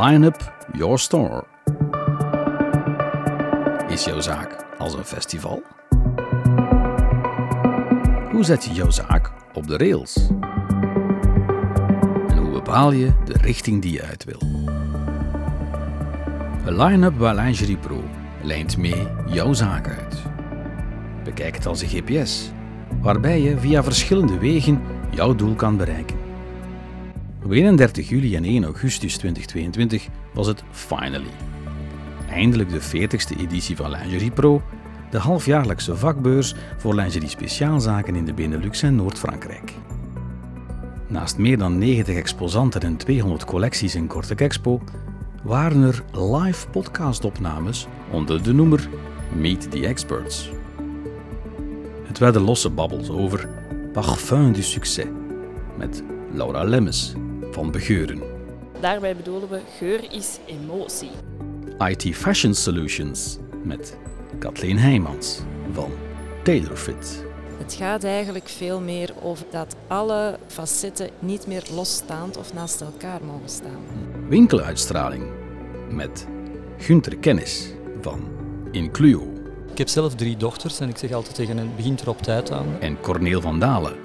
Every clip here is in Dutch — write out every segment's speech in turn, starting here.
line-up, your store. Is jouw zaak als een festival? Hoe zet je jouw zaak op de rails? En hoe bepaal je de richting die je uit wil? Een line-up bij Lingerie Pro lijnt mee jouw zaak uit. Bekijk het als een GPS, waarbij je via verschillende wegen jouw doel kan bereiken. Op 31 juli en 1 augustus 2022 was het finally. Eindelijk de 40ste editie van Lingerie Pro, de halfjaarlijkse vakbeurs voor lingerie speciaalzaken in de Benelux en Noord-Frankrijk. Naast meer dan 90 exposanten en 200 collecties in Kortek Expo waren er live podcastopnames onder de noemer Meet the Experts. Het werden losse babbels over Parfum du Succès met Laura Lemmes van Begeuren. Daarbij bedoelen we geur is emotie. IT Fashion Solutions met Kathleen Heijmans van TaylorFit. Het gaat eigenlijk veel meer over dat alle facetten niet meer losstaand of naast elkaar mogen staan. Winkeluitstraling met Gunther Kennis van Incluo Ik heb zelf drie dochters en ik zeg altijd tegen hen, begint er op tijd aan. en Corneel van Dalen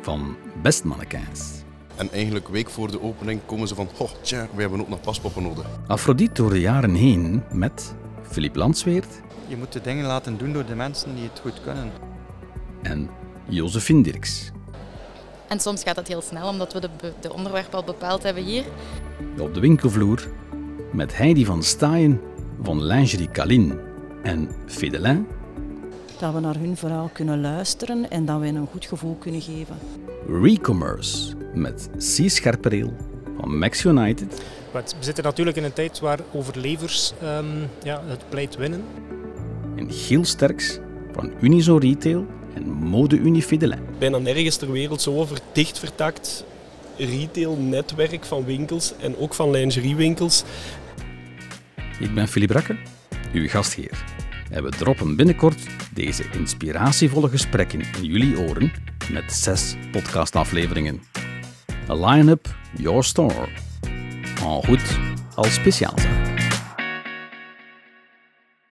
van Best Mannequins. En eigenlijk week voor de opening komen ze van, oh tja, we hebben ook nog paspoppen nodig. Afrodite door de jaren heen met Philippe Landsweert Je moet de dingen laten doen door de mensen die het goed kunnen. en Josephine Dirks. En soms gaat dat heel snel, omdat we de, de onderwerpen al bepaald hebben hier. Op de winkelvloer met Heidi van Staaien van Lingerie Calin en Fidelin. Dat we naar hun verhaal kunnen luisteren en dat we hen een goed gevoel kunnen geven. Recommerce met C. Scherpereel van Max United we zitten natuurlijk in een tijd waar overlevers ehm, ja, het pleit winnen. en Giel Sterks van Unizo Retail en Mode Unie Fidelin. bijna nergens ter wereld zo over dicht vertakt retail-netwerk van winkels en ook van lingeriewinkels. Ik ben Philippe Rakke, uw gastheer. En we droppen binnenkort deze inspiratievolle gesprekken in jullie oren met zes podcastafleveringen. A line-up, your store. En goed als speciaalzaak.